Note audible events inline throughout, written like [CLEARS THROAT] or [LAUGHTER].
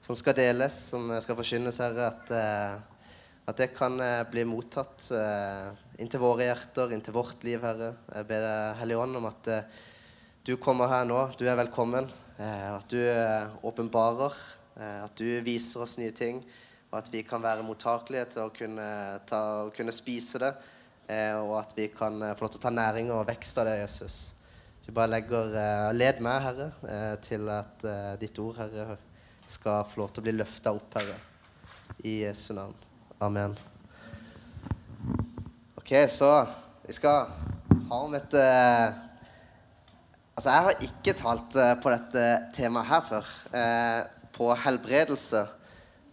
som skal deles, som skal forkynnes, Herre. At, eh, at det kan eh, bli mottatt eh, inntil våre hjerter, inntil vårt liv, Herre. Jeg ber deg, Hellige Ånd, om at du kommer her nå. Du er velkommen. At du åpenbarer, at du viser oss nye ting, og at vi kan være mottakelige til å kunne, ta, kunne spise det. Og at vi kan få lov til å ta næring og vekst av det, Jesus. Så jeg bare legger Led meg, Herre, til at ditt ord, Herre, skal få lov til å bli løfta opp, Herre. I Jesu navn. Amen. Ok, så vi skal ha om et eh, Altså, jeg har ikke talt eh, på dette temaet her før. eh, på helbredelse.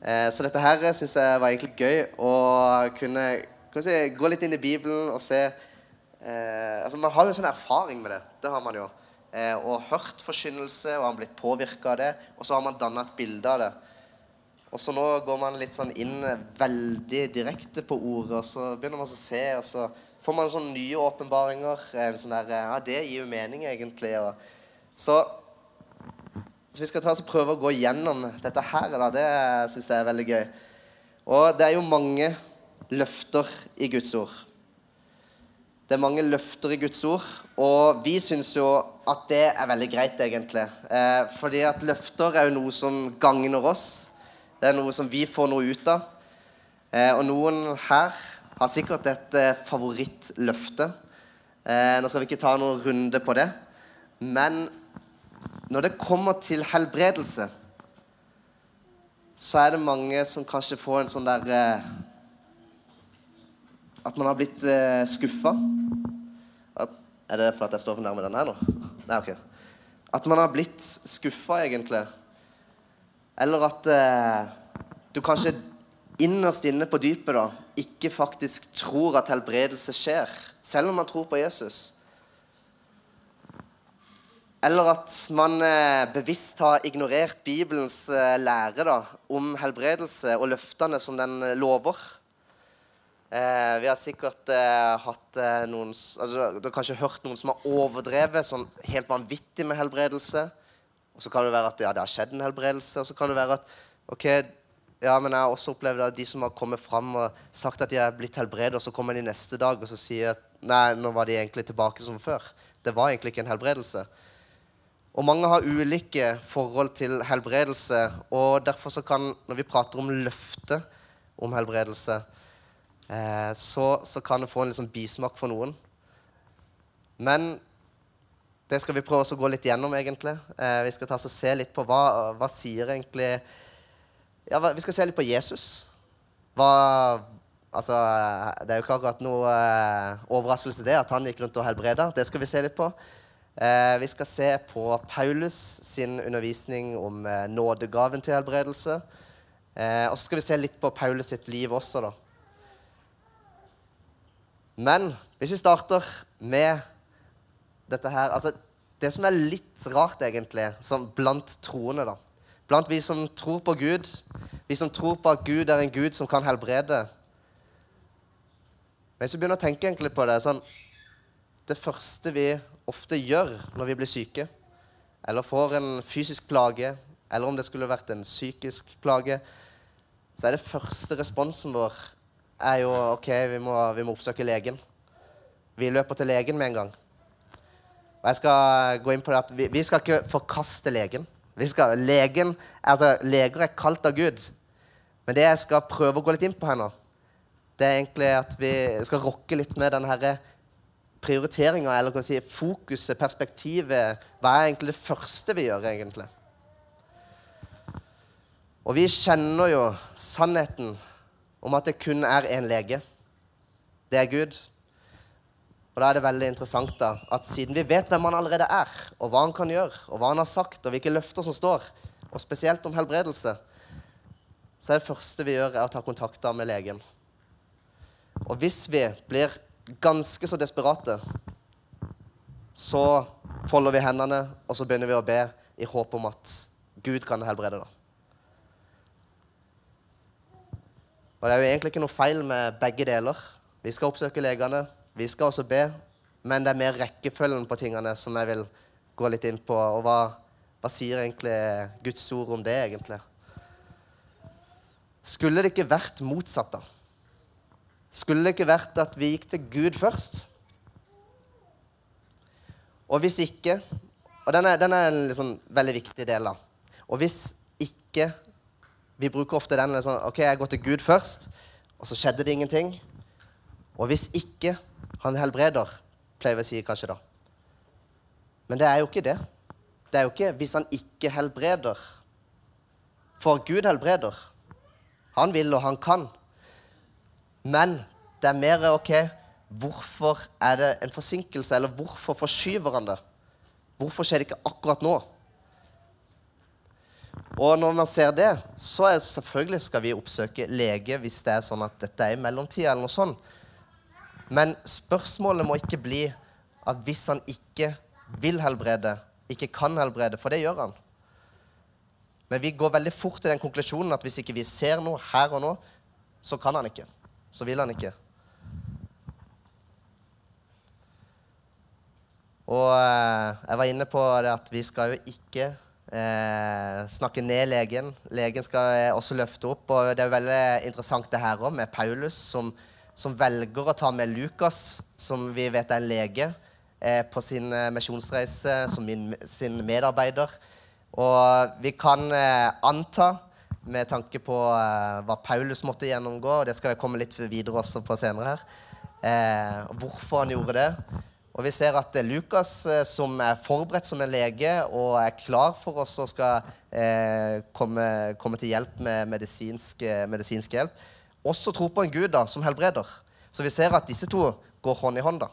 Eh, så dette her syns jeg var egentlig gøy å kunne si, gå litt inn i Bibelen og se altså Man har jo en sånn erfaring med det. Det har man jo. Eh, og hørt forkynnelse, og han blitt påvirka av det. Og så har man danna et bilde av det. Og så nå går man litt sånn inn veldig direkte på ordet, og så begynner man å se, og så får man sånne nye åpenbaringer. En sånn der, ja, det gir jo mening, egentlig. Og, så, så vi skal ta og prøve å gå gjennom dette her. Da. Det syns jeg er veldig gøy. Og det er jo mange løfter i Guds ord. Det er mange løfter i Guds ord, og vi syns jo at det er veldig greit, egentlig. Eh, fordi at løfter er jo noe som gagner oss. Det er noe som vi får noe ut av. Eh, og noen her har sikkert et eh, favorittløfte. Eh, nå skal vi ikke ta noen runde på det. Men når det kommer til helbredelse, så er det mange som kanskje får en sånn der eh, At man har blitt eh, skuffa. Er det for at jeg står for nærme den her nå? Nei, ok. At man har blitt skuffa, egentlig. Eller at eh, du kanskje innerst inne på dypet da, ikke faktisk tror at helbredelse skjer, selv om man tror på Jesus. Eller at man eh, bevisst har ignorert Bibelens eh, lære da, om helbredelse og løftene som den eh, lover. Eh, vi har sikkert eh, hatt eh, noen altså, Du har kanskje hørt noen som har overdrevet sånn helt vanvittig med helbredelse. Og så kan det være at ja, det har skjedd en helbredelse. Og så kan det være at ok, ja, men jeg har også opplevd at de som har kommet fram og sagt at de er blitt helbredet, og så kommer de neste dag og så sier at nei, nå var de egentlig tilbake som før. Det var egentlig ikke en helbredelse. Og mange har ulike forhold til helbredelse, og derfor så kan, når vi prater om løftet om helbredelse, eh, så, så kan det få en liksom bismak for noen. Men det skal vi prøve å gå litt gjennom, egentlig. Eh, vi skal se litt på hva, hva sier egentlig ja, Vi skal se litt på Jesus. Hva Altså, det er jo ikke akkurat noe eh, overraskelse det at han gikk rundt og helbreda. Det skal vi se litt på. Eh, vi skal se på Paulus sin undervisning om eh, nådegaven til helbredelse. Eh, og så skal vi se litt på Paulus sitt liv også, da. Men hvis vi starter med dette her altså Det som er litt rart, egentlig, sånn blant troende, da Blant vi som tror på Gud, vi som tror på at Gud er en Gud som kan helbrede Men vi begynner å tenke egentlig på det sånn Det første vi ofte gjør når vi blir syke, eller får en fysisk plage, eller om det skulle vært en psykisk plage, så er det første responsen vår er jo OK, vi må, vi må oppsøke legen. Vi løper til legen med en gang. Og jeg skal gå inn på det at Vi, vi skal ikke forkaste legen. Vi skal, legen, altså Leger er kalt av Gud. Men det jeg skal prøve å gå litt inn på her nå, det er egentlig at vi skal rokke litt med denne prioriteringa, eller kan vi si fokuset, perspektivet. Hva er egentlig det første vi gjør, egentlig? Og vi kjenner jo sannheten om at det kun er én lege. Det er Gud. Og da er det veldig interessant da, at siden vi vet hvem han allerede er, og hva han kan gjøre, og hva han har sagt, og hvilke løfter som står, og spesielt om helbredelse, så er det første vi gjør, er å ta kontakt med legen. Og hvis vi blir ganske så desperate, så folder vi hendene, og så begynner vi å be i håp om at Gud kan helbrede. da. Og det er jo egentlig ikke noe feil med begge deler. Vi skal oppsøke legene, vi skal også be, men det er mer rekkefølgen på tingene som jeg vil gå litt inn på. Og hva, hva sier egentlig Guds ord om det, egentlig? Skulle det ikke vært motsatt, da? Skulle det ikke vært at vi gikk til Gud først? Og hvis ikke Og den er, den er en liksom veldig viktig del. da. Og hvis ikke Vi bruker ofte den liksom, OK, jeg går til Gud først, og så skjedde det ingenting. Og hvis ikke han helbreder, pleier vi å si kanskje da. Men det er jo ikke det. Det er jo ikke hvis han ikke helbreder. For Gud helbreder. Han vil, og han kan. Men det er mer OK hvorfor er det en forsinkelse, eller hvorfor forskyver han det? Hvorfor skjer det ikke akkurat nå? Og når man ser det, så er selvfølgelig skal vi oppsøke lege hvis det er sånn at dette er i mellomtida, eller noe sånt. Men spørsmålet må ikke bli at hvis han ikke vil helbrede, ikke kan helbrede, for det gjør han. Men vi går veldig fort til den konklusjonen at hvis ikke vi ser noe her og nå, så kan han ikke. Så vil han ikke. Og eh, jeg var inne på det at vi skal jo ikke eh, snakke ned legen. Legen skal eh, også løfte opp. Og det er veldig interessant det her òg, med Paulus, som, som, velger å ta med Lukas, som vi vet er en lege, eh, på sin eh, misjonsreise som min, sin medarbeider. Og vi kan eh, anta, med tanke på hva Paulus måtte gjennomgå, og det skal jeg komme litt videre også på senere her, hvorfor han gjorde det. Og vi ser at Lukas, eh, som er forberedt som en lege og er klar for oss og skal eh, komme, komme, til hjelp med medisinsk, eh, medisinsk, hjelp, også tror på en gud da, som helbreder. Så vi ser at disse to går hånd i hånd. da.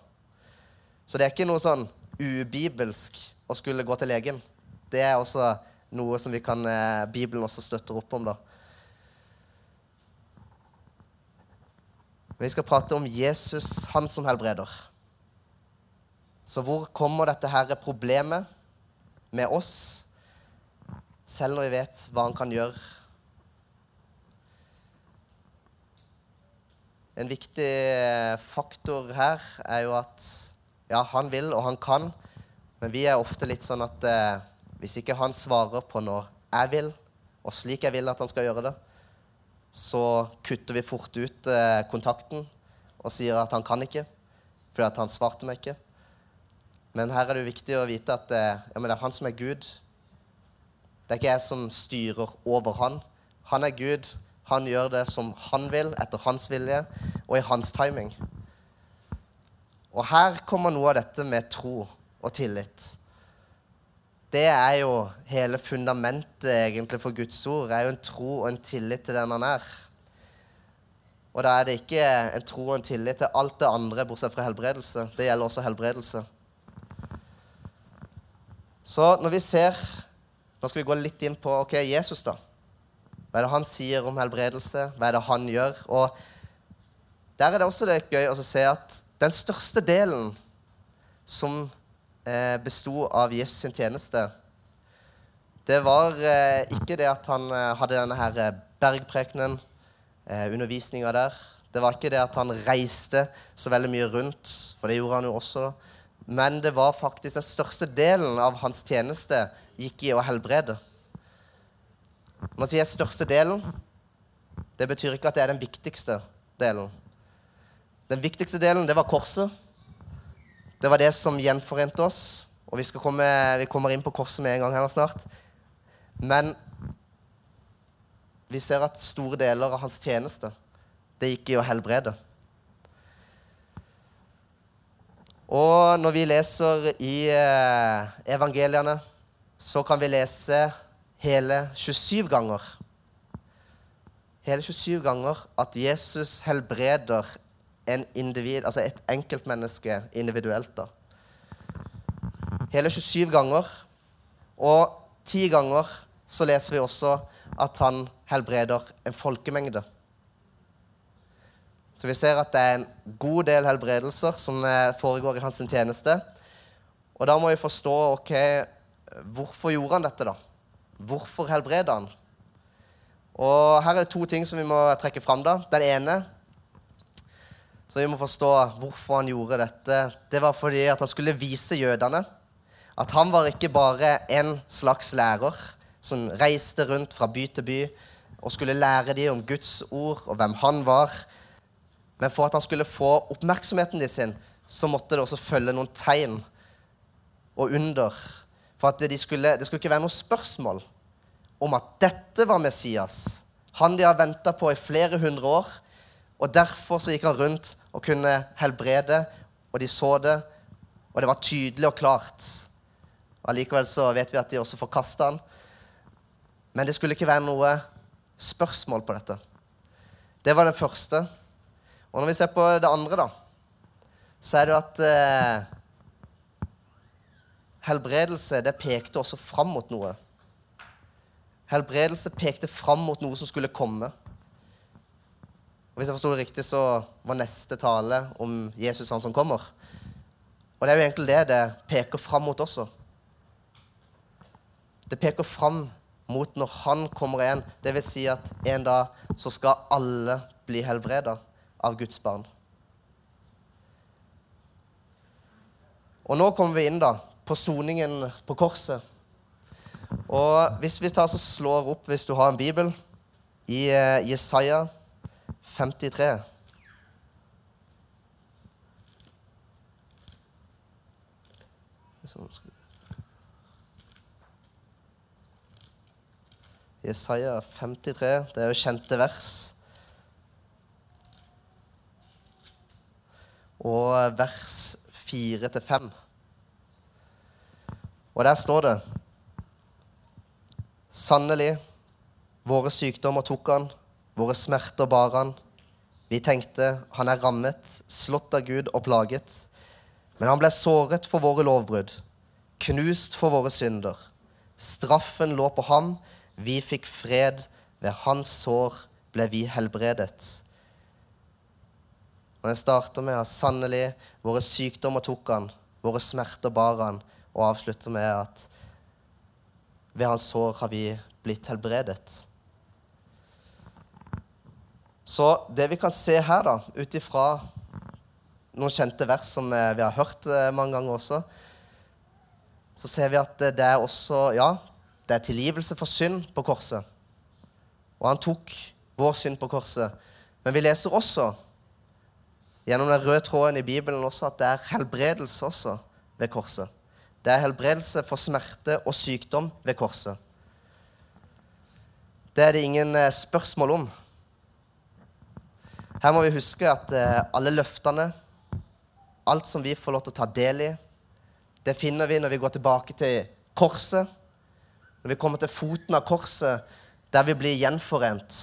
Så det er ikke noe sånn ubibelsk å skulle gå til legen. Det er også noe som kan, eh, Bibelen også støtter opp om. da. Vi skal prate om Jesus, han som helbreder. Så hvor kommer dette her problemet med oss, selv når vi vet hva han kan gjøre? En viktig faktor her er jo at ja, han vil og han kan, men vi er ofte litt sånn at eh, hvis ikke han svarer på når jeg vil, og slik jeg vil at han skal gjøre det, så kutter vi fort ut eh, kontakten og sier at han kan ikke, fordi at han svarte meg ikke. Men her er det jo viktig å vite at eh, ja, det er han som er Gud. Det er ikke jeg som styrer over han. Han er Gud. Han gjør det som han vil, etter hans vilje og i hans timing. Og her kommer noe av dette med tro og tillit. Det er jo hele fundamentet egentlig for Guds ord. Det er jo en tro og en tillit til den han er. Og da er det ikke en tro og en tillit til alt det andre bortsett fra helbredelse. Det gjelder også helbredelse. Så når vi ser Nå skal vi gå litt inn på ok, Jesus, da. Hva er det han sier om helbredelse? Hva er det han gjør? Og der er det også litt gøy å se at den største delen som eh, besto av Jesus sin tjeneste, det var eh, ikke det at han eh, hadde denne her eh, bergprekenen, eh, undervisninga der. Det var ikke det at han reiste så veldig mye rundt, for det gjorde han jo også. da men det var faktisk den største delen av hans tjeneste gikk i å helbrede. Når man sier største delen, det betyr ikke at det er den viktigste delen. Den viktigste delen, det var korset. Det var det som gjenforente oss. Og vi, komme, vi kommer inn på korset med en gang her snart. Men vi ser at store deler av hans tjeneste, det gikk i å helbrede. Og når vi leser i eh, evangeliene, så kan vi lese hele 27 ganger Hele 27 ganger at Jesus helbreder en individ, altså et enkeltmenneske individuelt. da. Hele 27 ganger. Og ti ganger så leser vi også at han helbreder en folkemengde. Så vi ser at det er en god del helbredelser som eh, foregår i hans tjeneste. Og da må vi forstå ok, hvorfor gjorde han dette, da? Hvorfor helbreda han? Og her er det to ting som vi må trekke fram. da. Den ene Så vi må forstå hvorfor han gjorde dette. Det var fordi at han skulle vise jødene at han var ikke bare en slags lærer som reiste rundt fra by til by og skulle lære dem om Guds ord og hvem han var. Men for at han skulle få oppmerksomheten de sin, så måtte det også følge noen tegn og under. For at de skulle, det skulle ikke være noe spørsmål om at dette var Messias. Han de har venta på i flere hundre år. Og derfor så gikk han rundt og kunne helbrede, og de så det, og det var tydelig og klart. Allikevel så vet vi at de også forkasta han. Men det skulle ikke være noe spørsmål på dette. Det var den første. Og når vi ser på det andre, da, så er det jo at eh, helbredelse det pekte også fram mot noe. Helbredelse pekte fram mot noe som skulle komme. Og Hvis jeg forsto det riktig, så var neste tale om Jesus han som kommer. Og det er jo egentlig det det peker fram mot også. Det peker fram mot når han kommer igjen. Det vil si at en dag så skal alle bli helbreda av Guds barn. Og nå kommer vi inn da på soningen på korset. Og hvis vi tar så slår opp, hvis du har en bibel, i eh, Jesaja 53 Jesaja 53, det er jo kjente vers. Og vers 4-5. Og der står det Sannelig, våre sykdommer tok han, våre smerter bar han. Vi tenkte han er rammet, slått av Gud og plaget. Men han ble såret for våre lovbrudd, knust for våre synder. Straffen lå på ham, vi fikk fred. Ved hans sår ble vi helbredet. Og Den starter med at sannelig, våre sykdommer tok han, våre smerter bar han, og avslutter med at ved hans sår har vi blitt helbredet. Så det vi kan se her, da, ut ifra noen kjente vers som eh, vi har hørt eh, mange ganger også, så ser vi at det er også Ja, det er tilgivelse for synd på korset. Og han tok vår synd på korset. Men vi leser også gjennom den røde tråden i Bibelen også at det er helbredelse også ved korset. Det er helbredelse for smerte og sykdom ved korset. Det er det ingen eh, spørsmål om. Her må vi huske at eh, alle løftene, alt som vi får lov til å ta del i, det finner vi når vi går tilbake til korset. Når vi kommer til foten av korset, der vi blir gjenforent.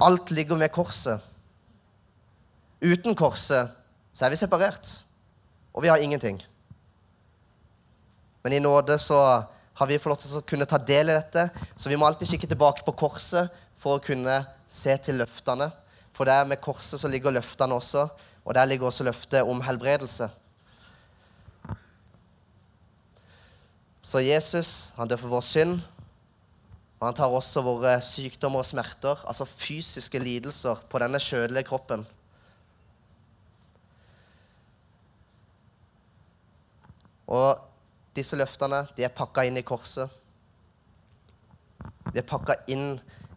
Alt ligger med korset. Uten korset så er vi separert og vi har ingenting. Men i nåde så har vi fått lov til å kunne ta del i dette, så vi må alltid kikke tilbake på korset for å kunne se til løftene. For der med korset så ligger løftene også, og der ligger også løftet om helbredelse. Så Jesus han dør for vår synd, og han tar også våre sykdommer og smerter, altså fysiske lidelser, på denne kjødelige kroppen. Og disse løftene de er pakka inn i korset. De er pakka inn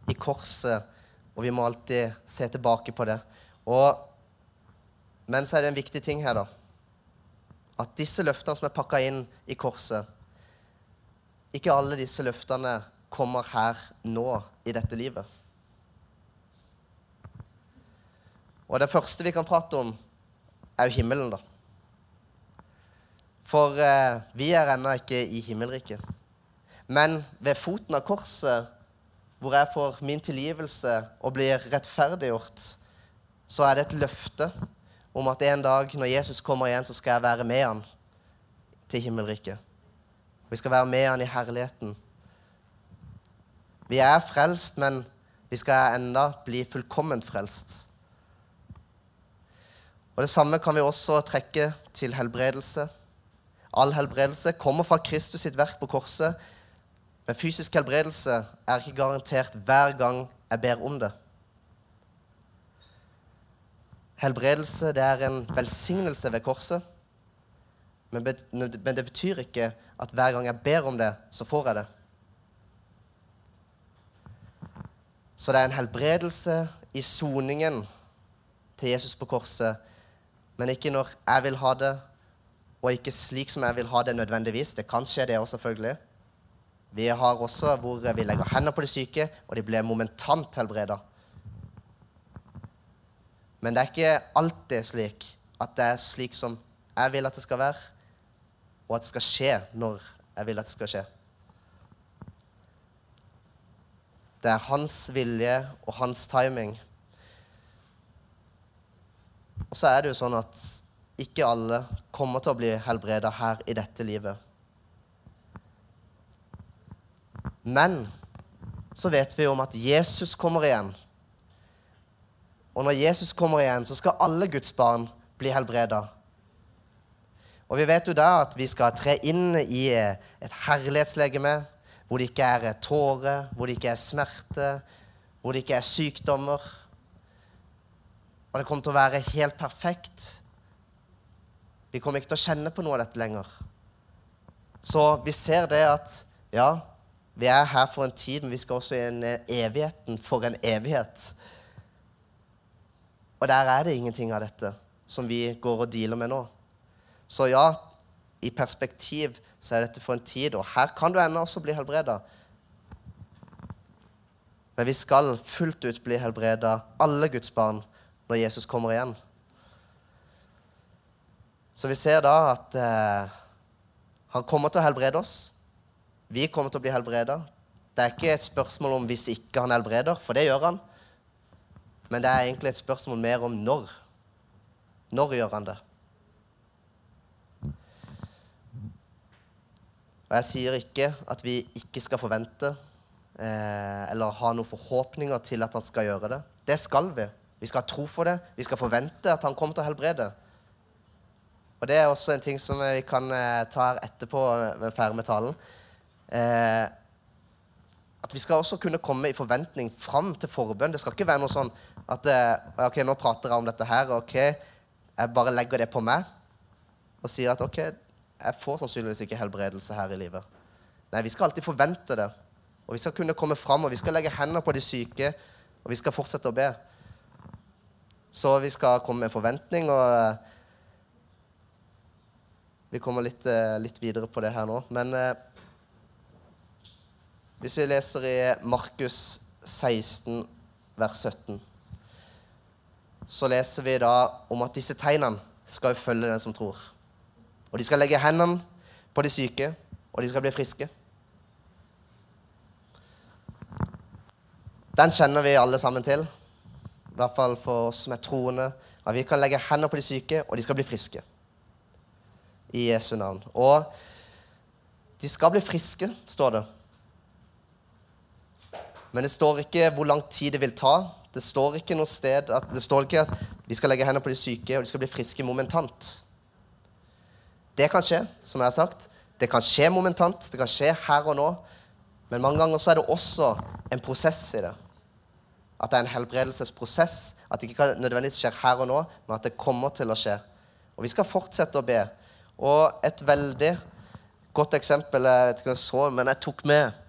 i korset, og vi må alltid se tilbake på det. Og, men så er det en viktig ting her, da. At disse løftene som er pakka inn i korset Ikke alle disse løftene kommer her nå i dette livet. Og det første vi kan prate om, er jo himmelen, da. For eh, vi er ennå ikke i himmelriket. Men ved foten av korset, hvor jeg får min tilgivelse og blir rettferdiggjort, så er det et løfte om at en dag når Jesus kommer igjen, så skal jeg være med han til himmelriket. Vi skal være med han i herligheten. Vi er frelst, men vi skal enda bli fullkomment frelst. Og Det samme kan vi også trekke til helbredelse. All helbredelse kommer fra Kristus sitt verk på korset. Men fysisk helbredelse er ikke garantert hver gang jeg ber om det. Helbredelse det er en velsignelse ved korset. Men, det betyr ikke at hver gang jeg ber om det, så får jeg det. Så det er en helbredelse i soningen til Jesus på korset, men ikke når jeg vil ha det, og ikke slik som jeg vil ha det nødvendigvis. Det kan skje, det òg, selvfølgelig. Vi har også hvor vi legger hender på de syke, og de blir momentant helbreda. Men det er ikke alltid slik at det er slik som jeg vil at det skal være, og at det skal skje når jeg vil at det skal skje. Det er hans vilje og hans timing. Og så er det jo sånn at ikke alle kommer til å bli helbreda her i dette livet. Men så vet vi om at Jesus kommer igjen. Og når Jesus kommer igjen, så skal alle Guds barn bli helbreda. Og vi vet jo da at vi skal tre inn i et herlighetslegeme hvor det ikke er tårer, hvor det ikke er smerte, hvor det ikke er sykdommer. Og det kommer til å være helt perfekt. Vi kommer ikke til å kjenne på noe av dette lenger. Så vi ser det at ja, vi er her for en tid, men vi skal også i en evigheten for en evighet. Og der er det ingenting av dette som vi går og dealer med nå. Så ja, i perspektiv så er dette for en tid, og her kan du ennå også bli helbreda. Men vi skal fullt ut bli helbreda, alle Guds barn, når Jesus kommer igjen. Så vi ser da at eh, han kommer til å helbrede oss. Vi kommer til å bli helbreda. Det er ikke et spørsmål om hvis ikke han helbreder, for det gjør han. Men det er egentlig et spørsmål mer om når. Når gjør han det? Og jeg sier ikke at vi ikke skal forvente eh, eller ha noen forhåpninger til at han skal gjøre det. Det skal vi. Vi skal ha tro for det. Vi skal forvente at han kommer til å helbrede. Og det er også en ting som vi kan eh, ta her etterpå ved ferdig med talen. Eh, at vi skal også kunne komme i forventning fram til forbønn. Det skal ikke være noe sånn at eh, ok, nå prater jeg om dette her, ok, jeg bare legger det på meg og sier at ok, jeg får sannsynligvis ikke helbredelse her i livet. Nei, vi skal alltid forvente det. Og vi skal kunne komme fram, og vi skal legge hendene på de syke, og vi skal fortsette å be. Så vi skal komme med forventning, og vi kommer litt, eh, litt videre på det her nå. Men eh, hvis vi leser i Markus 16, vers 17, så leser vi da om at disse tegnene skal følge den som tror. Og de skal legge hendene på de syke, og de skal bli friske. Den kjenner vi alle sammen til, i hvert fall for oss som er troende. At vi kan legge hendene på de syke, og de skal bli friske. I Jesu navn. Og de skal bli friske, står det. Men det står ikke hvor lang tid det vil ta. Det står ikke noe sted at, det står ikke at de skal legge hendene på de syke, og de skal bli friske momentant. Det kan skje, som jeg har sagt. Det kan skje momentant, det kan skje her og nå. Men mange ganger så er det også en prosess i det. At det er en helbredelsesprosess. At det ikke nødvendigvis skjer her og nå, men at det kommer til å skje. Og vi skal fortsette å be. Og et veldig godt eksempel jeg vet ikke om jeg så, men jeg tok med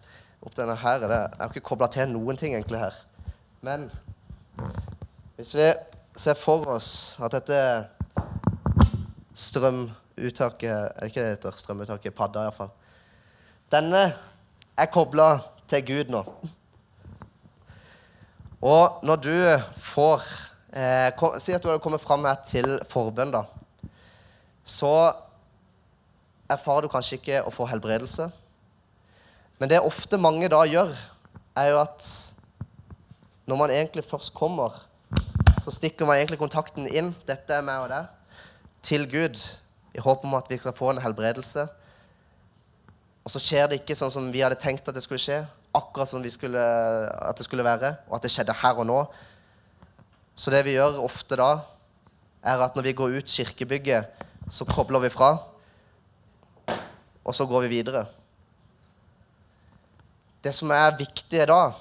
opp denne her. Jeg har ikke kobla til noen ting egentlig her. Men hvis vi ser for oss at dette strømuttaket Er det ikke det heter? Strømuttaket? Padda, iallfall. Denne er kobla til Gud nå. Og når du får eh, kom, Si at du hadde kommet fram her til forbønn, da. Så erfarer du kanskje ikke å få helbredelse. Men det ofte mange da gjør, er jo at når man egentlig først kommer, så stikker man egentlig kontakten inn. Dette er meg og det, Til Gud i håp om at vi skal få en helbredelse. Og så skjer det ikke sånn som vi hadde tenkt at det skulle skje, akkurat som vi skulle, at det skulle være, og at det skjedde her og nå. Så det vi gjør ofte da, er at når vi går ut kirkebygget, så kobler vi fra, og så går vi videre. Det som er viktig da,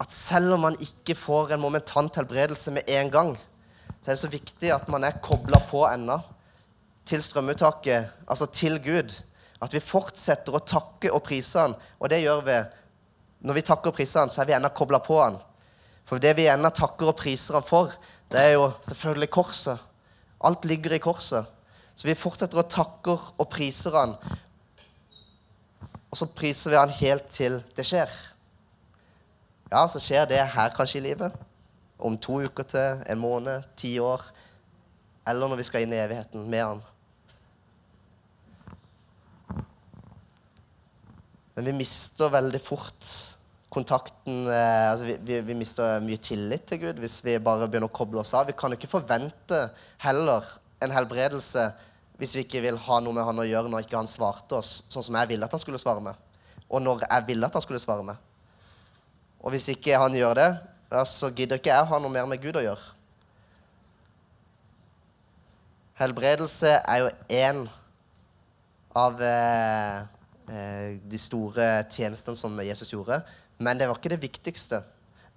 at selv om man ikke får en momentant helbredelse med en gang, så er det så viktig at man er kobla på ennå til strømuttaket, altså til Gud. At vi fortsetter å takke og prise Han. Og det gjør vi når vi takker og priser Han, så er vi ennå kobla på Han. For det vi ennå takker og priser Han for, det er jo selvfølgelig korset. Alt ligger i korset. Så vi fortsetter å takke og priser Han. Og så priser vi Han helt til det skjer. Ja, så skjer det her kanskje i livet. Om to uker til, en måned, ti år. Eller når vi skal inn i evigheten med Han. Men vi mister veldig fort kontakten eh, altså vi, vi, vi, mister mye tillit til Gud hvis vi bare begynner å koble oss av. Vi kan jo ikke forvente heller en helbredelse hvis vi ikke vil ha noe med han å gjøre når ikke han svarte oss sånn som jeg ville at han skulle svare med. Og når jeg ville at han skulle svare med. Og hvis ikke han gjør det, ja, så gidder ikke jeg å ha noe mer med Gud å gjøre. Helbredelse er jo én av eh, Eh, de store tjenestene som Jesus gjorde. Men det var ikke det viktigste.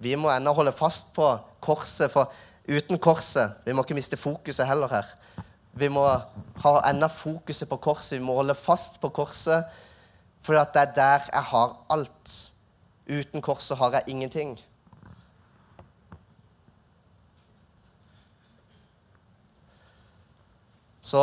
Vi må ennå holde fast på korset, for uten korset Vi må ikke miste fokuset heller her. Vi må ha enda fokuset på korset. Vi må holde fast på korset, for det er der jeg har alt. Uten korset har jeg ingenting. Så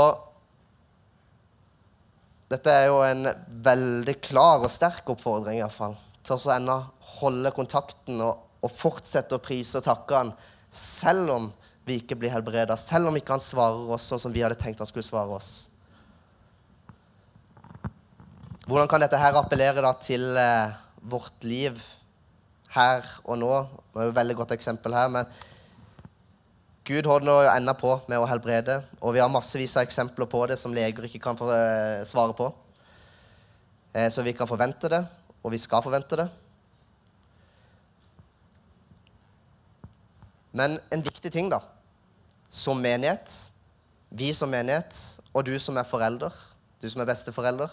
dette er jo en veldig klar og sterk oppfordring i hvert fall, Til å ennå holde kontakten og, og, fortsette å prise og takke han selv om vi ikke blir helbreda, selv om ikke han svarer oss sånn som vi hadde tenkt han skulle svare oss. Hvordan kan dette her appellere da til eh, vårt liv her og nå? Det er jo et veldig godt eksempel her, men Gud holder ennå på med å helbrede, og vi har massevis av eksempler på det som leger ikke kan få eh, svare på. Eh, så vi kan forvente det, og vi skal forvente det. Men en viktig ting, da, som menighet, vi som menighet, og du som er forelder, du som er besteforelder,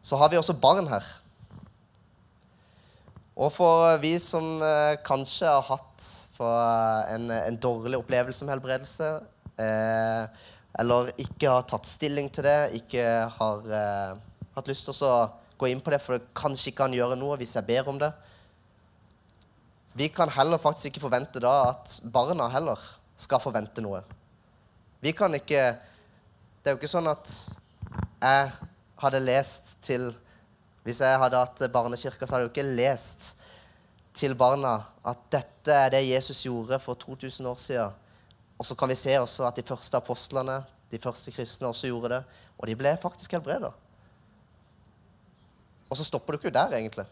så har vi også barn her. Og for vi som eh, kanskje har hatt en, en, dårlig opplevelse med helbredelse, eh, eller ikke har tatt stilling til det, ikke har eh, hatt lyst til å gå inn på det, for det kanskje ikke kan gjøre noe hvis jeg ber om det Vi kan heller faktisk ikke forvente da at barna heller skal forvente noe. Vi kan ikke Det er jo ikke sånn at jeg hadde lest til hvis jeg hadde hatt barnekirka, så hadde jeg jo ikke lest til barna at dette er det Jesus gjorde for 2000 år siden. Og så kan vi se også at de første apostlene, de første kristne, også gjorde det. Og de ble faktisk helbreda. Og så stopper du ikke der, egentlig.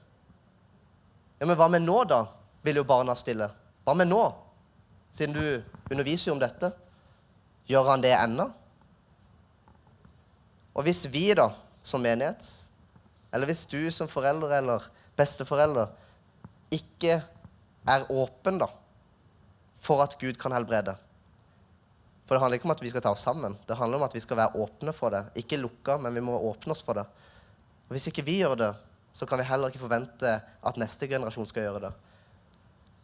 Ja, Men hva med nå, da? vil jo barna stille. Hva med nå? Siden du underviser jo om dette. Gjør han det ennå? Og hvis vi, da, som menighet, eller hvis du som forelder eller besteforelder ikke er åpen da, for at Gud kan helbrede For det handler ikke om at vi skal ta oss sammen. Det handler om at vi skal være åpne for det. Ikke lukka, men vi må åpne oss for det. Og Hvis ikke vi gjør det, så kan vi heller ikke forvente at neste generasjon skal gjøre det.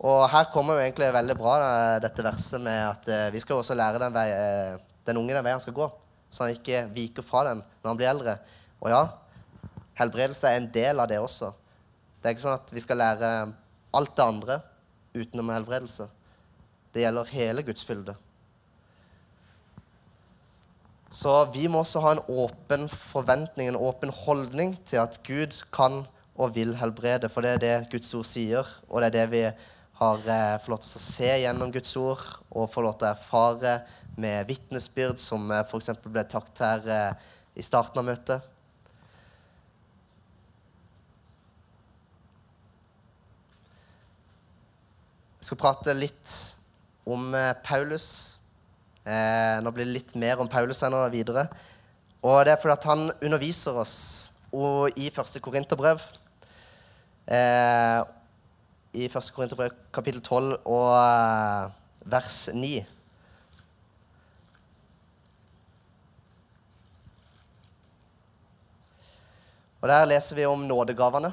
Og her kommer jo egentlig veldig bra dette verset med at eh, vi skal også lære den, vei, eh, den unge den veien han skal gå, så han ikke viker fra den når han blir eldre. Og ja, Helbredelse er en del av det også. Det er ikke sånn at vi skal lære alt det andre utenom helbredelse. Det gjelder hele Guds fylde. Så vi må også ha en åpen forventning, en åpen holdning til at Gud kan og vil helbrede. For det er det Guds ord sier, og det er det vi har eh, fått lov til å se gjennom Guds ord og fått lov til å erfare med vitnesbyrd, som eh, f.eks. ble takt her eh, i starten av møtet. Jeg skal prate litt om eh, Paulus. Eh, nå blir det litt mer om Paulus ennå videre. Og det er fordi at han underviser oss i første Korinterbrev. Eh, I 1. Korinterbrev kapittel 12 og eh, vers 9. Og Der leser vi om nådegavene.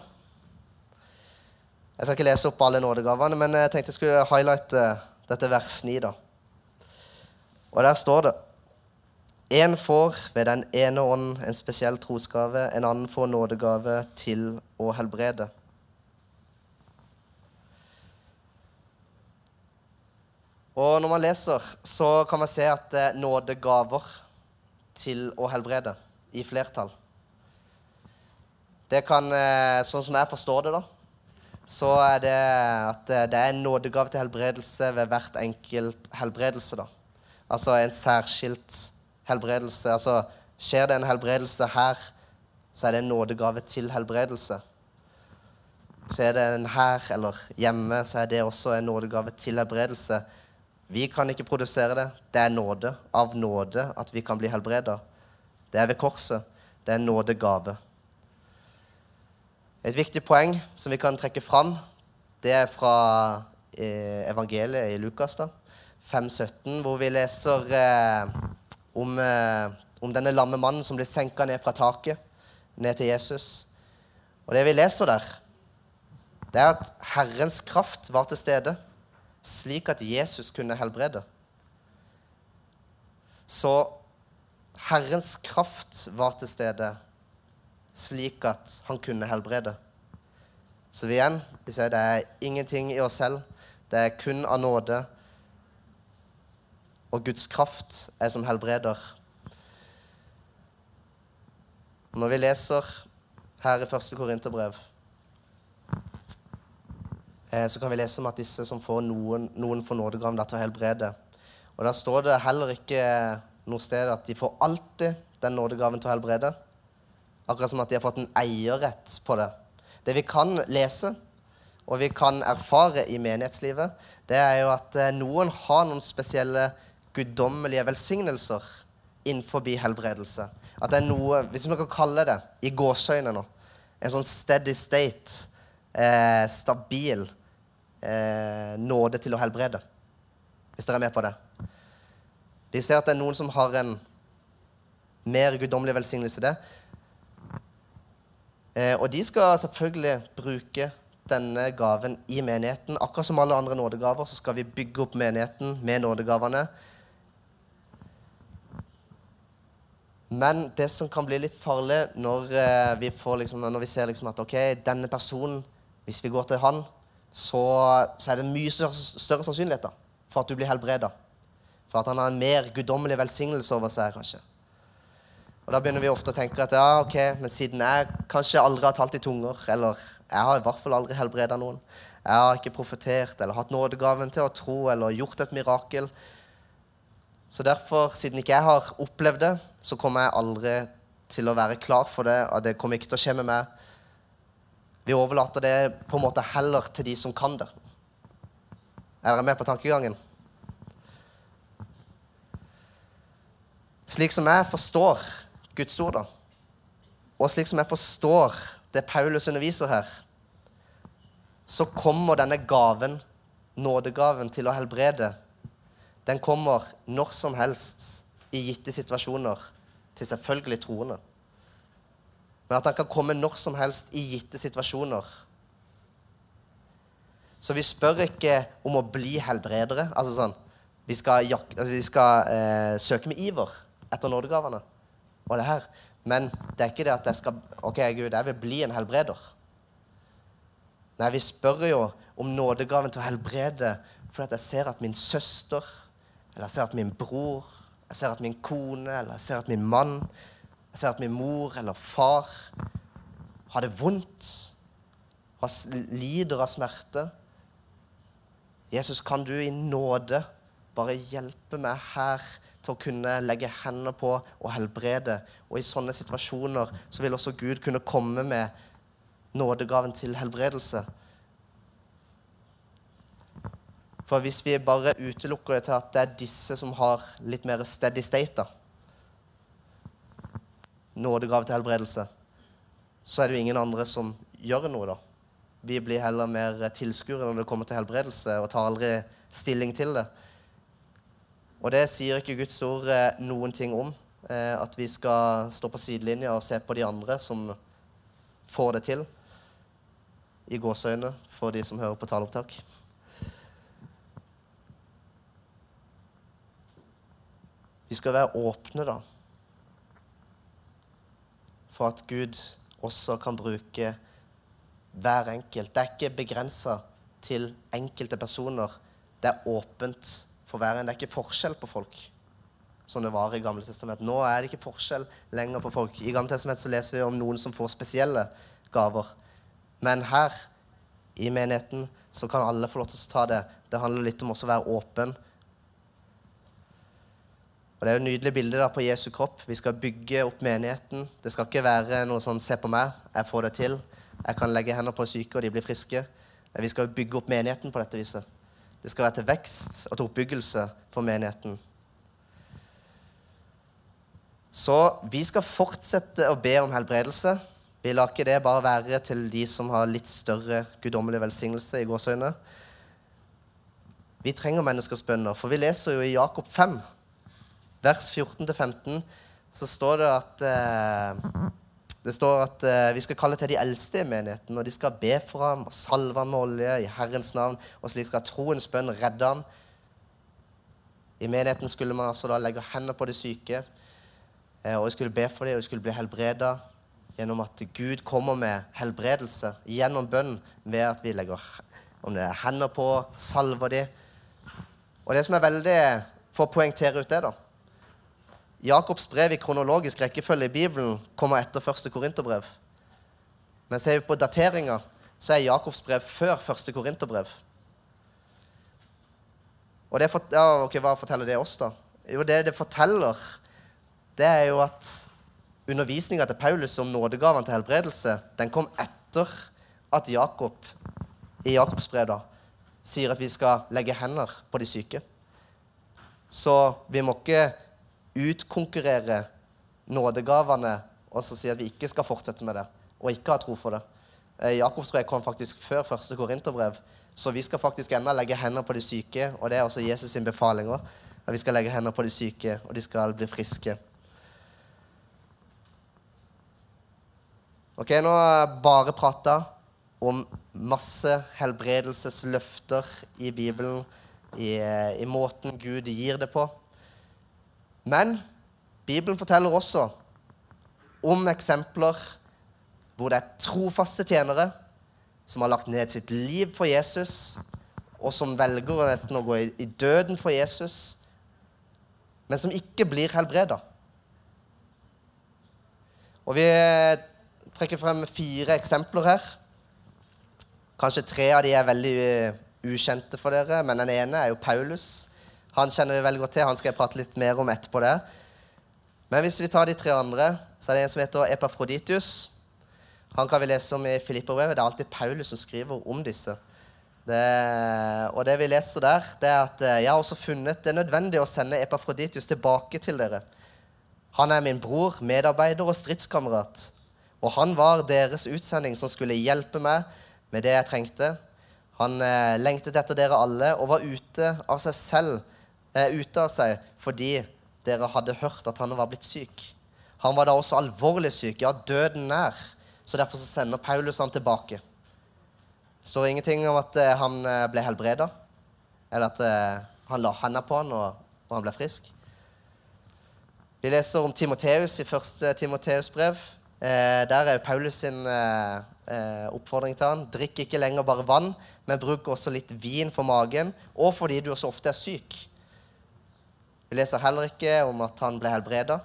Jeg skal ikke lese opp alle nådegavene, men jeg tenkte jeg skulle highlighte dette vers 9. da. Og der står det En får ved den ene ånd en spesiell trosgave, en annen får nådegave til å helbrede. Og når man leser, så kan man se at er nådegaver til å helbrede i flertall. Det kan, eh, Sånn som jeg forstår det, da, så er det at det er en nådegave til helbredelse ved hvert enkelt helbredelse. da. Altså en særskilt helbredelse. Altså skjer det en helbredelse her, så er det en nådegave til helbredelse. Så er det en her eller hjemme, så er det også en nådegave til helbredelse. Vi kan ikke produsere det. Det er nåde. Av nåde at vi kan bli helbreda. Det er ved korset. Det er en nådegave. Et viktig poeng som vi kan trekke fram, det er fra eh, evangeliet i Lukas, da, 5,17, hvor vi leser eh, om, eh, om, denne lamme mannen som blir senka ned fra taket, ned til Jesus. Og det vi leser der, det er at Herrens kraft var til stede, slik at Jesus kunne helbrede. Så Herrens kraft var til stede slik at han kunne helbrede. Så igjen, vi sier det er ingenting i oss selv. Det er kun av nåde. Og Guds kraft er som helbreder. Når vi leser her i første Korinterbrev, så kan vi lese om at disse som får noen, noen får nådegaven til å helbrede. Og Da står det heller ikke noe sted at de får alltid den nådegaven til å helbrede. Akkurat som at de har fått en eierrett på det. Det vi kan lese, og vi kan erfare i menighetslivet, det er jo at eh, noen har noen spesielle guddommelige velsignelser innenfor helbredelse. At det er noe, hvis vi kan kalle det i gåseøyne nå, en sånn steady state, eh, stabil eh, nåde til å helbrede. Hvis dere er med på det. De ser at det er noen som har en mer guddommelig velsignelse i det. Eh, og de skal selvfølgelig bruke denne gaven i menigheten. Akkurat som alle andre nådegaver så skal vi bygge opp menigheten med nådegavene. Men det som kan bli litt farlig når eh, vi, liksom, når vi ser liksom at ok, denne personen Hvis vi går til han, så, så er det mye større, større sannsynlighet da, for at du blir helbreda. For at han har en mer guddommelig velsignelse over seg, kanskje. Og Da begynner vi ofte å tenke at ja, ok, men siden jeg kanskje aldri har talt i tunger, eller jeg har i hvert fall aldri helbreda noen, jeg har ikke profetert eller hatt nådegaven til å tro eller gjort et mirakel Så derfor, siden ikke jeg har opplevd det, så kommer jeg aldri til å være klar for det, og det kommer ikke til å skje med meg. Vi overlater det på en måte heller til de som kan det. Er dere med på tankegangen? Slik som jeg forstår Guds ord, da. Og slik som jeg forstår det Paulus underviser her, så kommer denne gaven, nådegaven til å helbrede, den kommer når som helst i gitte situasjoner til selvfølgelig troende. Men at han kan komme når som helst i gitte situasjoner. Så vi spør ikke om å bli helbredere. Altså sånn Vi skal, altså vi skal eh, søke med iver etter nådegavene og det her. Men det er ikke det at jeg skal OK, Gud, jeg vil bli en helbreder. Nei, vi spør jo om nådegaven til å helbrede fordi jeg ser at min søster, eller jeg ser at min bror, jeg ser at min kone, eller jeg ser at min mann, jeg ser at min mor eller far har det vondt, lider av smerte. Jesus, kan du i nåde bare hjelpe meg her til å kunne legge hender på og helbrede. Og i sånne situasjoner så vil også Gud kunne komme med nådegaven til helbredelse. For hvis vi bare utelukker det til at det er disse som har litt mer steady state, da, nådegave til helbredelse, så er det jo ingen andre som gjør noe, da. Vi blir heller mer tilskuere når det kommer til helbredelse, og tar aldri stilling til det. Og det sier ikke Guds ord eh, noen ting om. Eh, at vi skal stå på sidelinja og se på de andre som får det til. I gåseøyne for de som hører på taleopptak. Vi skal være åpne, da. For at Gud også kan bruke hver enkelt. Det er ikke begrensa til enkelte personer. Det er åpent for hver en. Det er ikke forskjell på folk som det var i Gamle testament. Nå er det ikke forskjell lenger på folk. I Gamle testament så leser vi om noen som får spesielle gaver. Men her i menigheten så kan alle få lov til å ta det. Det handler litt om også å være åpen. Og Det er jo et nydelig bilde da på Jesu kropp. Vi skal bygge opp menigheten. Det skal ikke være noe sånn 'se på meg, jeg får det til'. Jeg kan legge hender på syke, og de blir friske. Vi skal bygge opp menigheten på dette viset. Det skal være til vekst og til oppbyggelse for menigheten. Så vi skal fortsette å be om helbredelse. Vi lar ikke det bare være til de som har litt større guddommelig velsignelse i gåsøgne. Vi trenger menneskers bønner, for vi leser jo i Jakob 5, vers 14-15, så står det at eh, det står at eh, vi skal kalle til de eldste i menigheten, og de skal be for ham og salve ham med olje i Herrens navn. Og slik skal troens bønn redde ham. I menigheten skulle man altså da legge hender på de syke, eh, og de skulle be for dem, og de skulle bli helbreda gjennom at Gud kommer med helbredelse gjennom bønn ved at vi legger er hendene på, salver dem. Og det som er veldig For å poengtere ut det, da Jakobs brev i kronologisk rekkefølge i Bibelen kommer etter første korinterbrev. Men ser vi på dateringa, så er Jakobs brev før første korinterbrev. Og det, ja, okay, Hva forteller det oss, da? Jo, Det det forteller, det er jo at undervisninga til Paulus om nådegavene til helbredelse den kom etter at Jakob i Jakobs brev da, sier at vi skal legge hender på de syke. Så vi må ikke utkonkurrere nådegavene og så si at vi ikke skal fortsette med det, og ikke ha tro for det. Eh, Jakobs brev kom faktisk før første korinterbrev, så vi skal faktisk ennå legge hender på de syke, og det er også Jesus' sin befaling òg. Vi skal legge hender på de syke, og de skal bli friske. Ok, Nå har jeg bare prata om masse helbredelsesløfter i Bibelen, i, i måten Gud gir det på. Men Bibelen forteller også om eksempler hvor det er trofaste tjenere som har lagt ned sitt liv for Jesus, og som velger nesten å gå i, døden for Jesus, men som ikke blir helbreda. Og vi trekker frem fire eksempler her. Kanskje tre av de er veldig eh, ukjente for dere, men den ene er jo Paulus. Han kjenner vi veldig godt til. Han skal jeg prate litt mer om etterpå. det. Men hvis vi tar de tre andre, så er det en som heter Epafroditius. Han kan vi lese om i Filipperbrevet. Det er alltid Paulus som skriver om disse. Det, og det vi leser der, det er at eh, jeg har også funnet det nødvendig å sende Epafroditius tilbake til dere. Han er min bror, medarbeider og stridskamerat. Og han var deres utsending som skulle hjelpe meg med det jeg trengte. Han eh, lengtet etter dere alle og var ute av seg selv eh, ute av seg fordi dere hadde hørt at han var blitt syk. Han var da også alvorlig syk, ja, døden nær. Så derfor så sender Paulus han tilbake. Det står ingenting om at eh, han eh, ble helbreda, eller at han la henda på han, og, og, han ble frisk. Vi leser om Timoteus i første Timoteus brev. Eh, der er Paulus sin eh, oppfordring til han. Drikk ikke lenger bare vann, men bruk også litt vin for magen, og fordi du også ofte er syk. Vi leser heller ikke om at han ble helbreda.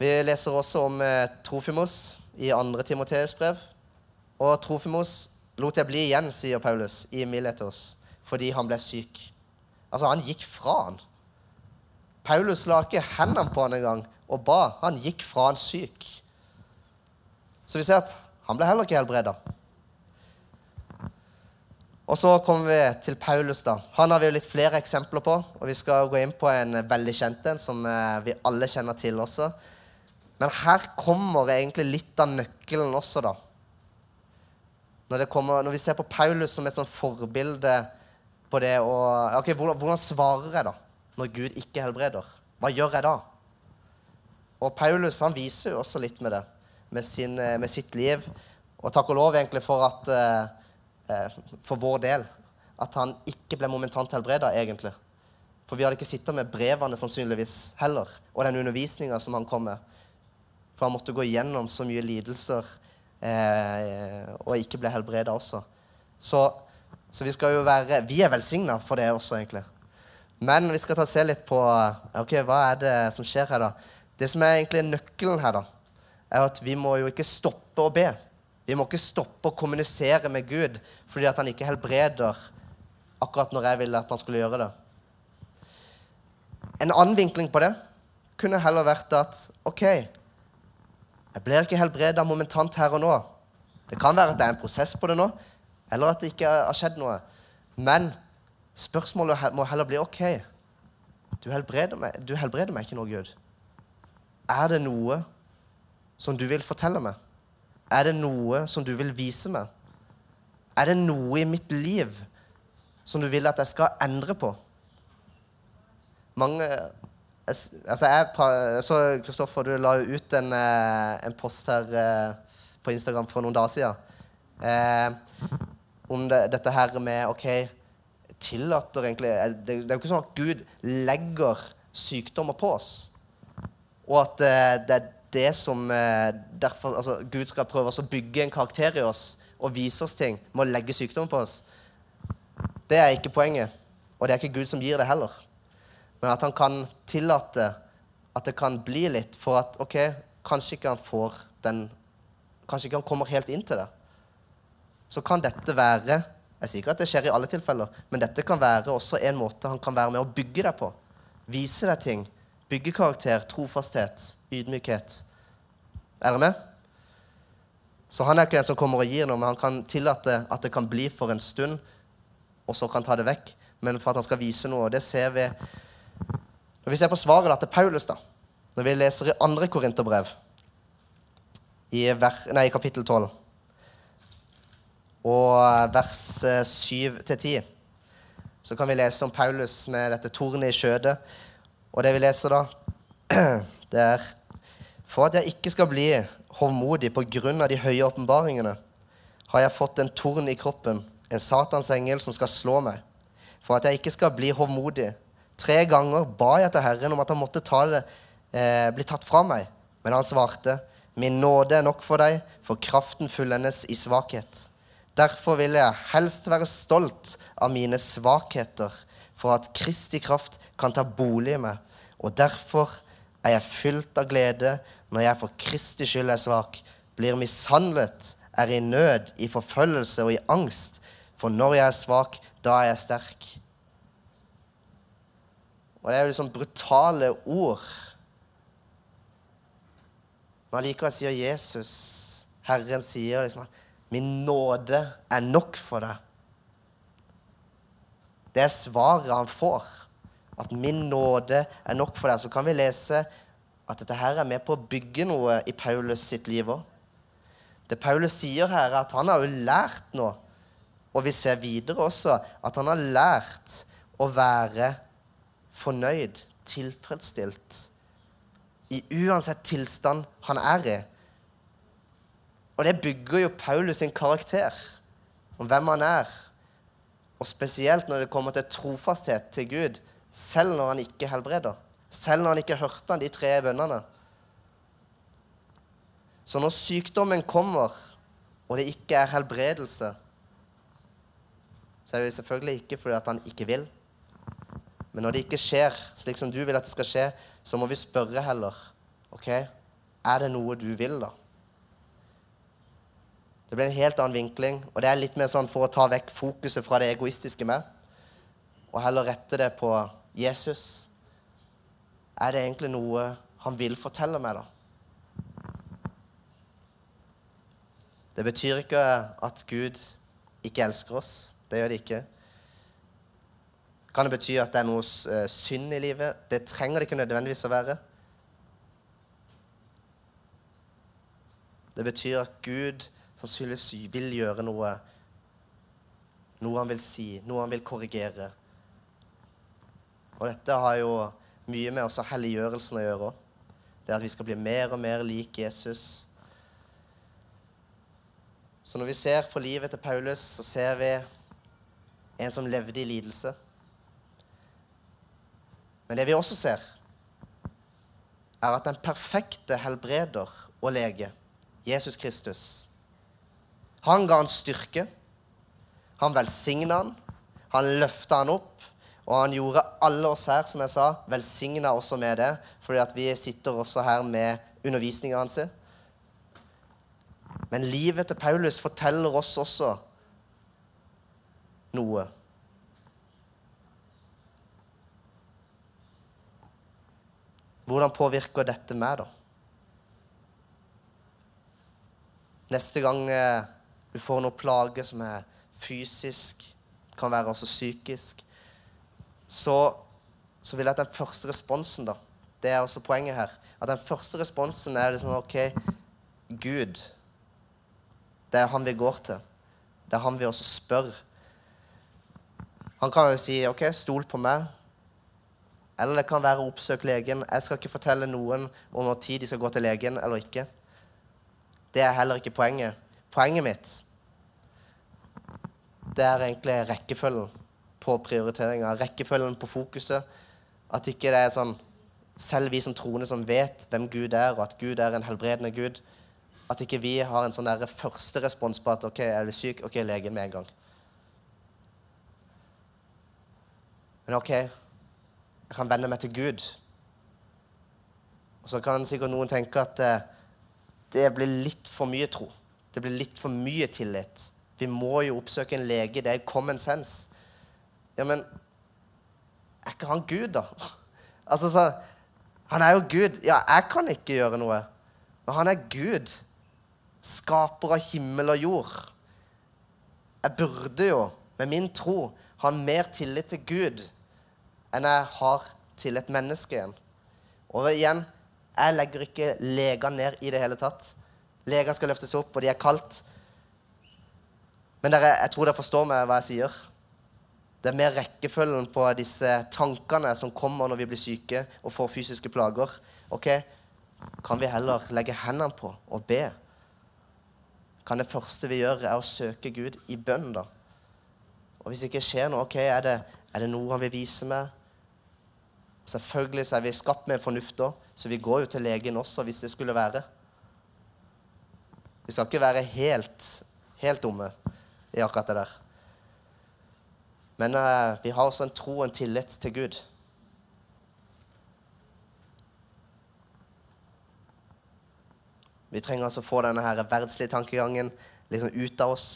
Vi leser også om eh, Trofimos i andre Timoteus brev. Og Trofimos lot jeg bli igjen, sier Paulus i Miletos, fordi han ble syk. Altså, han gikk fra han. Paulus la ikke hendene på han engang og ba. Han gikk fra han syk. Så vi ser at han ble heller ikke helbreda. Og så kommer vi til Paulus. da. Han har vi jo litt flere eksempler på. Og vi skal gå inn på en veldig kjent en som eh, vi alle kjenner til også. Men her kommer egentlig litt av nøkkelen også, da. Når, kommer, når vi ser på Paulus som et sånn forbilde på det å ok, hvordan, hvordan svarer jeg da når Gud ikke helbreder? Hva gjør jeg da? Og Paulus han viser jo også litt med det, med, sin, eh, med sitt liv. Og takk og lov egentlig for at eh, for vår del at han ikke ble momentant helbreda, egentlig. For vi hadde ikke sittet med brevene sannsynligvis heller, og den undervisninga som han kom med. For han måtte gå igjennom så mye lidelser eh, og ikke ble helbreda også. Så, så, vi skal jo være Vi er velsigna for det også, egentlig. Men vi skal ta og se litt på ok, hva er det som skjer her, da. Det som er egentlig nøkkelen her, da, er at vi må jo ikke stoppe å be. Vi må ikke stoppe å kommunisere med Gud fordi at han ikke helbreder akkurat når jeg ville at han skulle gjøre det. En annen vinkling på det kunne heller vært at OK, jeg blir ikke helbreda momentant her og nå. Det kan være at det er en prosess på det nå, eller at det ikke har skjedd noe. Men spørsmålet må heller bli OK, du helbreder meg, du helbreder meg ikke nå, Gud. Er det noe som du vil fortelle meg? Er det noe som du vil vise meg? Er det noe i mitt liv som du vil at jeg skal endre på? Mange Altså, jeg så Kristoffer, du la jo ut en, eh, en, post her eh, på Instagram for noen dager siden. Eh, om det, dette her med OK Tillater egentlig eh, det, det er jo ikke sånn at Gud legger sykdommer på oss. Og at det er det som eh, derfor, altså, Gud skal prøve å bygge en karakter i oss og vise oss ting med å legge sykdom på oss. Det er ikke poenget. Og det er ikke Gud som gir det heller. Men at han kan tillate at det kan bli litt for at ok, kanskje ikke han får den Kanskje ikke han kommer helt inn til det. Så kan dette være Jeg sier ikke at det skjer i alle tilfeller, men dette kan være også en måte han kan være med å bygge deg på. Vise deg ting. Bygge karakter, trofasthet, ydmykhet. Er dere med? Så han er ikke den som kommer og gir noe, men han kan tillate at det kan bli for en stund, og så kan ta det vekk. Men for at han skal vise noe. Og det ser vi når vi ser på svaret da, til Paulus, da, når vi leser i andre korinterbrev, i, nei, i kapittel 12, og vers 7-10, eh, så kan vi lese om Paulus med dette tornet i skjødet. Og det vi leser da, [CLEARS THROAT] det er For at jeg ikke skal bli hovmodig på grunn av de høye åpenbaringene, har jeg fått en torn i kroppen, en Satans engel som skal slå meg. For at jeg ikke skal bli hovmodig, Tre ganger ba jeg til Herren om at han måtte ta det, eh, bli tatt fra meg. Men han svarte, Min nåde er nok for deg, for kraften fullendes i svakhet. Derfor vil jeg helst være stolt av mine svakheter, for at Kristi kraft kan ta bolig i meg. Og derfor er jeg fylt av glede når jeg for Kristi skyld er svak, blir mishandlet, er i nød, i forfølgelse og i angst. For når jeg er svak, da er jeg sterk. Og det er jo liksom brutale ord. Men allikevel sier Jesus, Herren sier liksom at 'Min nåde er nok for deg'. Det er svaret han får. At 'min nåde er nok for deg'. Så kan vi lese at dette her er med på å bygge noe i Paulus sitt liv òg. Det Paulus sier her, er at han har jo lært noe. Og vi ser videre også at han har lært å være fornøyd, tilfredsstilt, i uansett tilstand han er i. Og det bygger jo Paulus sin karakter, om hvem han er. Og spesielt når det kommer til trofasthet til Gud, selv når han ikke helbreder. Selv når han ikke hørte de tre bønnene. Så når sykdommen kommer, og det ikke er helbredelse, så er det selvfølgelig ikke fordi at han ikke vil. Men når det ikke skjer slik som du vil at det skal skje, så må vi spørre heller. Ok, er det noe du vil, da? Det blir en helt annen vinkling, og det er litt mer sånn for å ta vekk fokuset fra det egoistiske med, og heller rette det på Jesus. Er det egentlig noe han vil fortelle meg, da? Det betyr ikke at Gud ikke elsker oss. Det gjør det ikke. Kan det bety at det er noe eh, synd i livet? Det trenger det ikke nødvendigvis å være. Det betyr at Gud sannsynligvis vil gjøre noe. Noe han vil si, noe han vil korrigere. Og dette har jo mye med også helliggjørelsen å gjøre. Det at vi skal bli mer og mer lik Jesus. Så når vi ser på livet til Paulus, så ser vi en som levde i lidelse. Men det vi også ser, er at den perfekte helbreder og lege, Jesus Kristus, han ga han styrke. Han velsigna han. Han løfta han opp. Og han gjorde alle oss her, som jeg sa, velsigna også med det. Fordi at vi sitter også her med undervisninga hans. Men livet til Paulus forteller oss også noe. Hvordan påvirker dette meg, da? Neste gang eh, du får noen plage som er fysisk, kan være også psykisk, så, så vil jeg at den første responsen, da Det er også poenget her. At den første responsen er liksom OK, Gud. Det er han vi går til. Det er han vi også spør. Han kan jo si OK, stol på meg. Eller det kan være å oppsøke legen. Jeg skal ikke fortelle noen om når tid de skal gå til legen eller ikke. Det er heller ikke poenget. Poenget mitt det er egentlig rekkefølgen på prioriteringa. Rekkefølgen på fokuset. At ikke det er sånn selv vi som troende som vet hvem Gud er, og at Gud er en helbredende Gud, at ikke vi har en sånn første respons på at OK, er du syk? OK, legen med en gang. Men OK, jeg kan vende meg til Gud. Og så kan sikkert noen tenke at eh, det blir litt for mye tro. Det blir litt for mye tillit. Vi må jo oppsøke en lege. Det er common sense. Ja, men er ikke han Gud, da? [LAUGHS] Altså, så, Han er jo Gud. Ja, jeg kan ikke gjøre noe. Men han er Gud. Skaper av himmel og jord. Jeg burde jo, med min tro, ha mer tillit til Gud enn jeg har til et menneske igjen. Og igjen, jeg legger ikke legene ned i det hele tatt. Legene skal løftes opp, og de er kaldt. Men dere, jeg tror dere forstår meg hva jeg sier. Det er mer rekkefølgen på disse tankene som kommer når vi blir syke og får fysiske plager. Ok, Kan vi heller legge hendene på og be? Kan det første vi gjør, er å søke Gud i bønn, da? Og hvis det ikke skjer noe, ok, er det, er det noe han vil vise meg? Selvfølgelig så er vi skapt med fornuft òg, så vi går jo til legen også hvis det skulle være. Vi skal ikke være helt, helt dumme i akkurat det der. Men uh, vi har også en tro og en tillit til Gud. Vi trenger altså å få denne her verdslige tankegangen liksom ut av oss.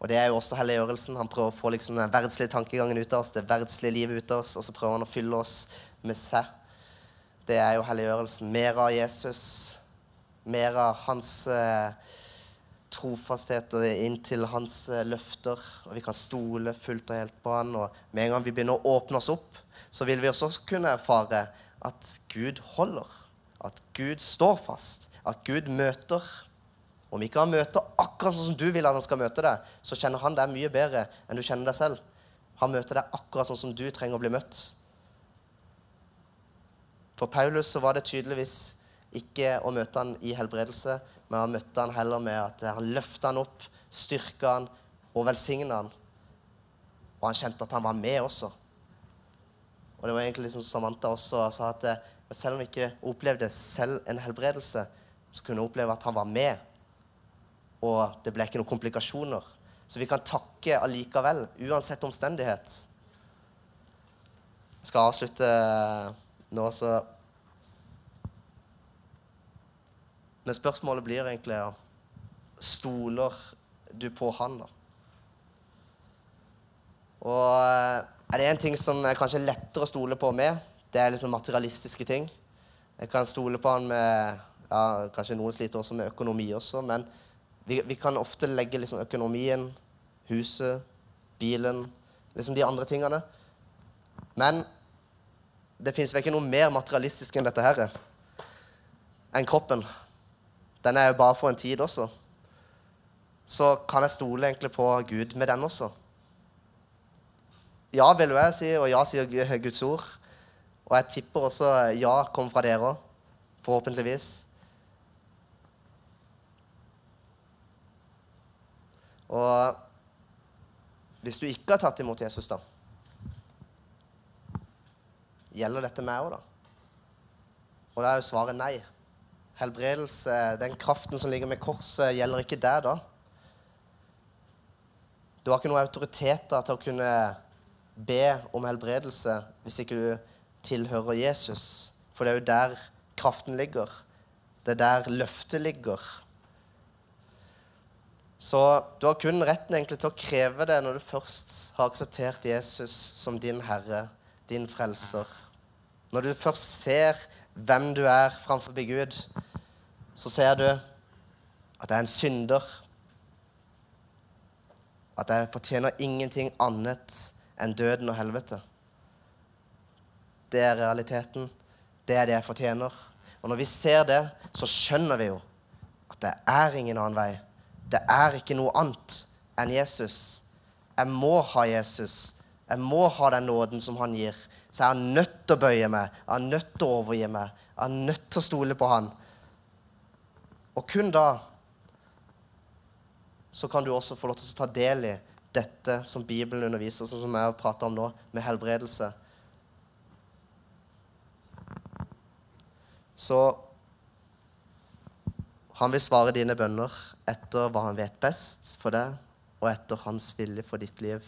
Og det er jo også helliggjørelsen. Han prøver å få liksom den verdslige tankegangen ut av oss, det verdslige livet ut av oss, og så prøver han å fylle oss med seg. Det er jo helliggjørelsen. Mer av Jesus. Mer av hans eh, trofasthet inn til hans eh, løfter. Og vi kan stole fullt og helt på han. Og med en gang vi begynner å åpne oss opp, så vil vi også kunne erfare at Gud holder. At Gud står fast. At Gud møter. Om ikke han møter akkurat sånn som du vil at han skal møte deg, så kjenner han deg mye bedre enn du kjenner deg selv. Han møter deg akkurat sånn som du trenger å bli møtt. For Paulus så var det tydeligvis ikke å møte han i helbredelse, men han møtte han heller med at han løfta han opp, styrka han og velsigna han. Og han kjente at han var med også. Og det var egentlig liksom Samantha også sa at selv om vi ikke opplevde selv en helbredelse, så kunne hun oppleve at han var med og det ble ikke noen komplikasjoner. Så vi kan takke allikevel, uansett omstendighet. Jeg skal avslutte nå, så Men spørsmålet blir egentlig Stoler du på han, da? Og eh, er det én ting som er kanskje lettere å stole på med, det er liksom materialistiske ting. Jeg kan stole på han med ja, Kanskje noen sliter også med økonomi også, men vi, vi kan ofte legge liksom økonomien, huset, bilen, liksom de andre tingene. Men det fins vel ikke noe mer materialistisk enn dette her. Enn kroppen. Den er jo bare for en tid også. Så kan jeg stole egentlig på Gud med den også. Ja, vil jo jeg si, og ja sier Guds ord. Og jeg tipper også ja kommer fra dere òg. Forhåpentligvis. Og hvis du ikke har tatt imot Jesus, da Gjelder dette meg òg, da? Og da er jo svaret nei. Helbredelse, den kraften som ligger med korset, gjelder ikke deg da. Du har ikke noen autoriteter til å kunne be om helbredelse hvis ikke du tilhører Jesus. For det er jo der kraften ligger. Det er der løftet ligger. Så du har kun retten egentlig til å kreve det når du først har akseptert Jesus som din herre, din frelser. Når du først ser hvem du er framfor Gud, så ser du at jeg er en synder. At jeg fortjener ingenting annet enn døden og helvete. Det er realiteten. Det er det jeg fortjener. Og når vi ser det, så skjønner vi jo at det er ingen annen vei. Det er ikke noe annet enn Jesus. Jeg må ha Jesus. Jeg må ha den nåden som han gir. Så jeg er nødt til å bøye meg. Jeg er nødt til å overgi meg. Jeg er nødt til å stole på han. Og kun da så kan du også få lov til å ta del i dette som Bibelen underviser, sånn som jeg har pratet om nå, med helbredelse. Så han vil svare dine bønner etter hva han vet best for deg, og etter hans vilje for ditt liv.